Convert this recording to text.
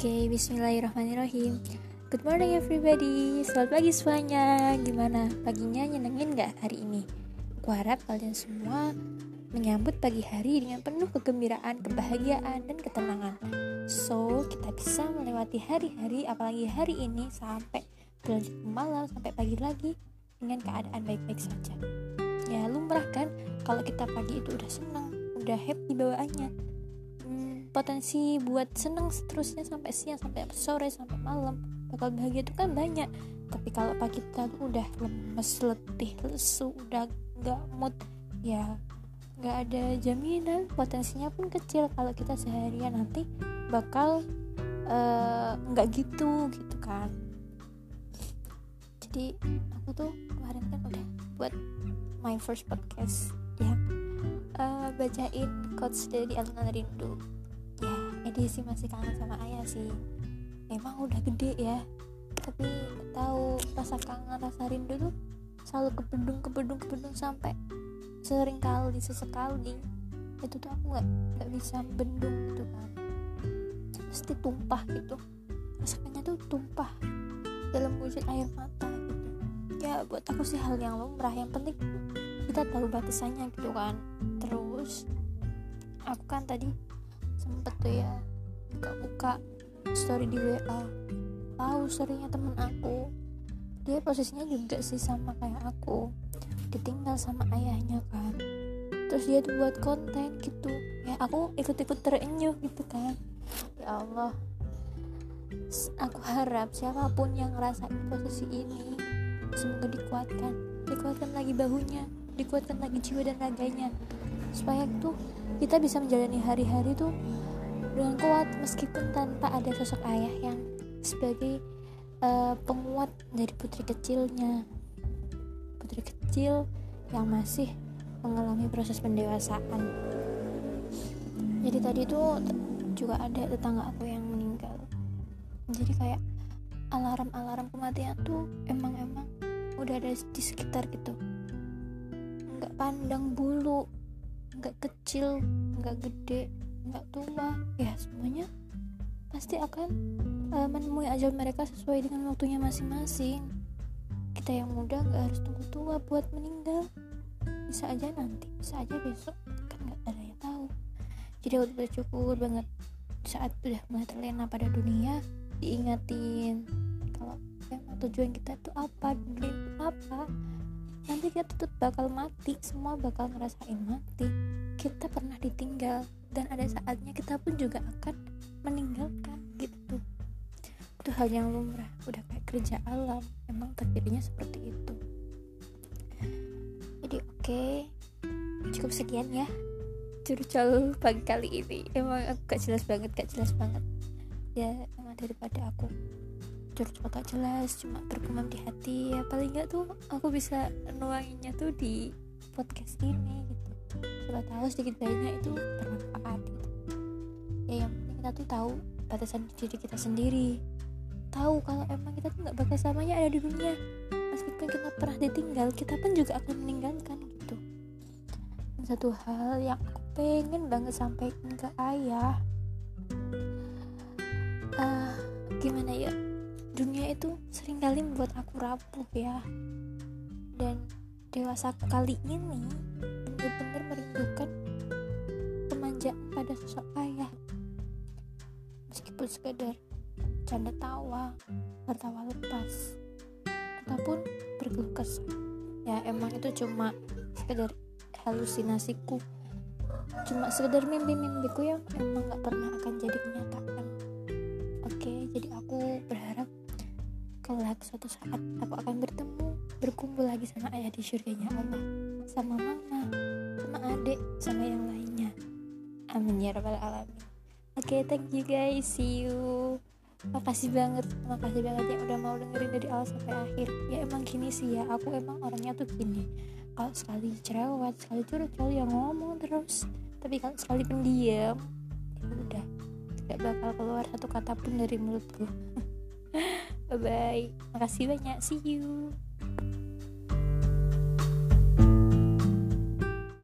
Oke, bismillahirrahmanirrahim. Good morning everybody. Selamat pagi semuanya. Gimana? Paginya nyenengin gak hari ini? Aku harap kalian semua menyambut pagi hari dengan penuh kegembiraan, kebahagiaan, dan ketenangan. So, kita bisa melewati hari-hari Apalagi hari ini sampai berlanjut malam, sampai pagi lagi Dengan keadaan baik-baik saja. Ya lumrah kan Kalau kita pagi itu udah senang Udah happy bawaannya potensi buat seneng seterusnya sampai siang sampai sore sampai malam. Bakal bahagia itu kan banyak. Tapi kalau pagi kita udah lemes letih lesu udah nggak mood ya nggak ada jaminan. Potensinya pun kecil. Kalau kita seharian nanti bakal eh, nggak uh, gitu gitu kan. Jadi aku tuh kemarin kan udah buat my first podcast ya. Uh, bacain quotes dari Alun Rindu ya edisi masih kangen sama ayah sih. Emang udah gede ya. Tapi tahu rasa kangen rasa rindu tuh selalu ke bedung ke bedung ke bedung sampai sering kali sesekali. Itu tuh aku nggak nggak bisa bendung gitu kan. Pasti tumpah gitu. Rasanya tuh tumpah dalam wujud air mata gitu. Ya buat aku sih hal yang lumrah. Yang penting kita tahu batasannya gitu kan. Terus aku kan tadi sempet tuh ya. Buka-buka story di WA tahu storynya temen aku. Dia posisinya juga sih sama kayak aku. Ditinggal sama ayahnya kan. Terus dia tuh buat konten gitu. Ya aku ikut-ikut terenyuh gitu kan. Ya Allah. Aku harap siapa pun yang ngerasain posisi ini semoga dikuatkan. Dikuatkan lagi bahunya dikuatkan lagi jiwa dan raganya supaya tuh kita bisa menjalani hari-hari tuh dengan kuat meskipun tanpa ada sosok ayah yang sebagai uh, penguat dari putri kecilnya. Putri kecil yang masih mengalami proses pendewasaan. Jadi tadi tuh juga ada tetangga aku yang meninggal. Jadi kayak alarm-alarm kematian tuh emang-emang udah ada di sekitar gitu. Nggak pandang bulu nggak kecil nggak gede nggak tua. Ya semuanya pasti akan uh, menemui ajal mereka sesuai dengan waktunya masing-masing. Kita yang muda nggak harus tunggu tua buat meninggal. Bisa aja nanti bisa aja besok. Kan nggak ada yang tahu. Jadi aku bersyukur banget saat udah mulai terlena pada dunia diingatin kalau emang tujuan kita itu apa itu apa nanti kita tetap bakal mati semua bakal ngerasain mati. Kita pernah ditinggal dan ada saatnya kita pun juga akan meninggalkan gitu. Itu hal yang lumrah udah kayak kerja alam emang takdirnya seperti itu. Jadi oke okay, cukup sekian ya curcol pagi kali ini. Emang aku gak jelas banget gak jelas banget. Ya emang daripada aku curcol gak jelas cuma bergumam di hati. Ya paling nggak tuh aku bisa nuanginnya tuh di podcast ini gitu. Siapa tahu sedikit banyaknya itu bermanfaat gitu. Ya yang penting kita tuh tahu batasan diri kita sendiri. Tahu kalau emang kita tuh nggak bakal selamanya ada di dunia. Meskipun kita pernah ditinggal kita pun juga akan meninggalkan gitu. Dan satu hal yang aku pengen banget sampaikan ke ayah uh, gimana ya dunia itu sering kali membuat aku rapuh ya. Dan dewasa kali ini benar-benar merindukan pemanjaan pada sosok ayah. Meskipun sekedar canda tawa tertawa lepas ataupun berkeluh ya emang itu cuma sekedar halusinasiku. Cuma sekedar mimpi-mimpiku yang emang gak pernah akan jadi kenyataan suatu saat aku akan bertemu berkumpul lagi sama ayah di surganya Allah sama mama sama adik sama yang lainnya. Amin ya rabbal alamin. Oke okay, thank you guys. See you. Makasih banget makasih banget yang udah mau dengerin dari awal sampai akhir. Ya emang gini sih ya aku emang orangnya tuh gini. Kalau sekali cerewet sekali curcol yang ngomong terus tapi kalau sekali pendiam ya udah gak bakal keluar satu kata pun dari mulutku bye bye makasih banyak. See you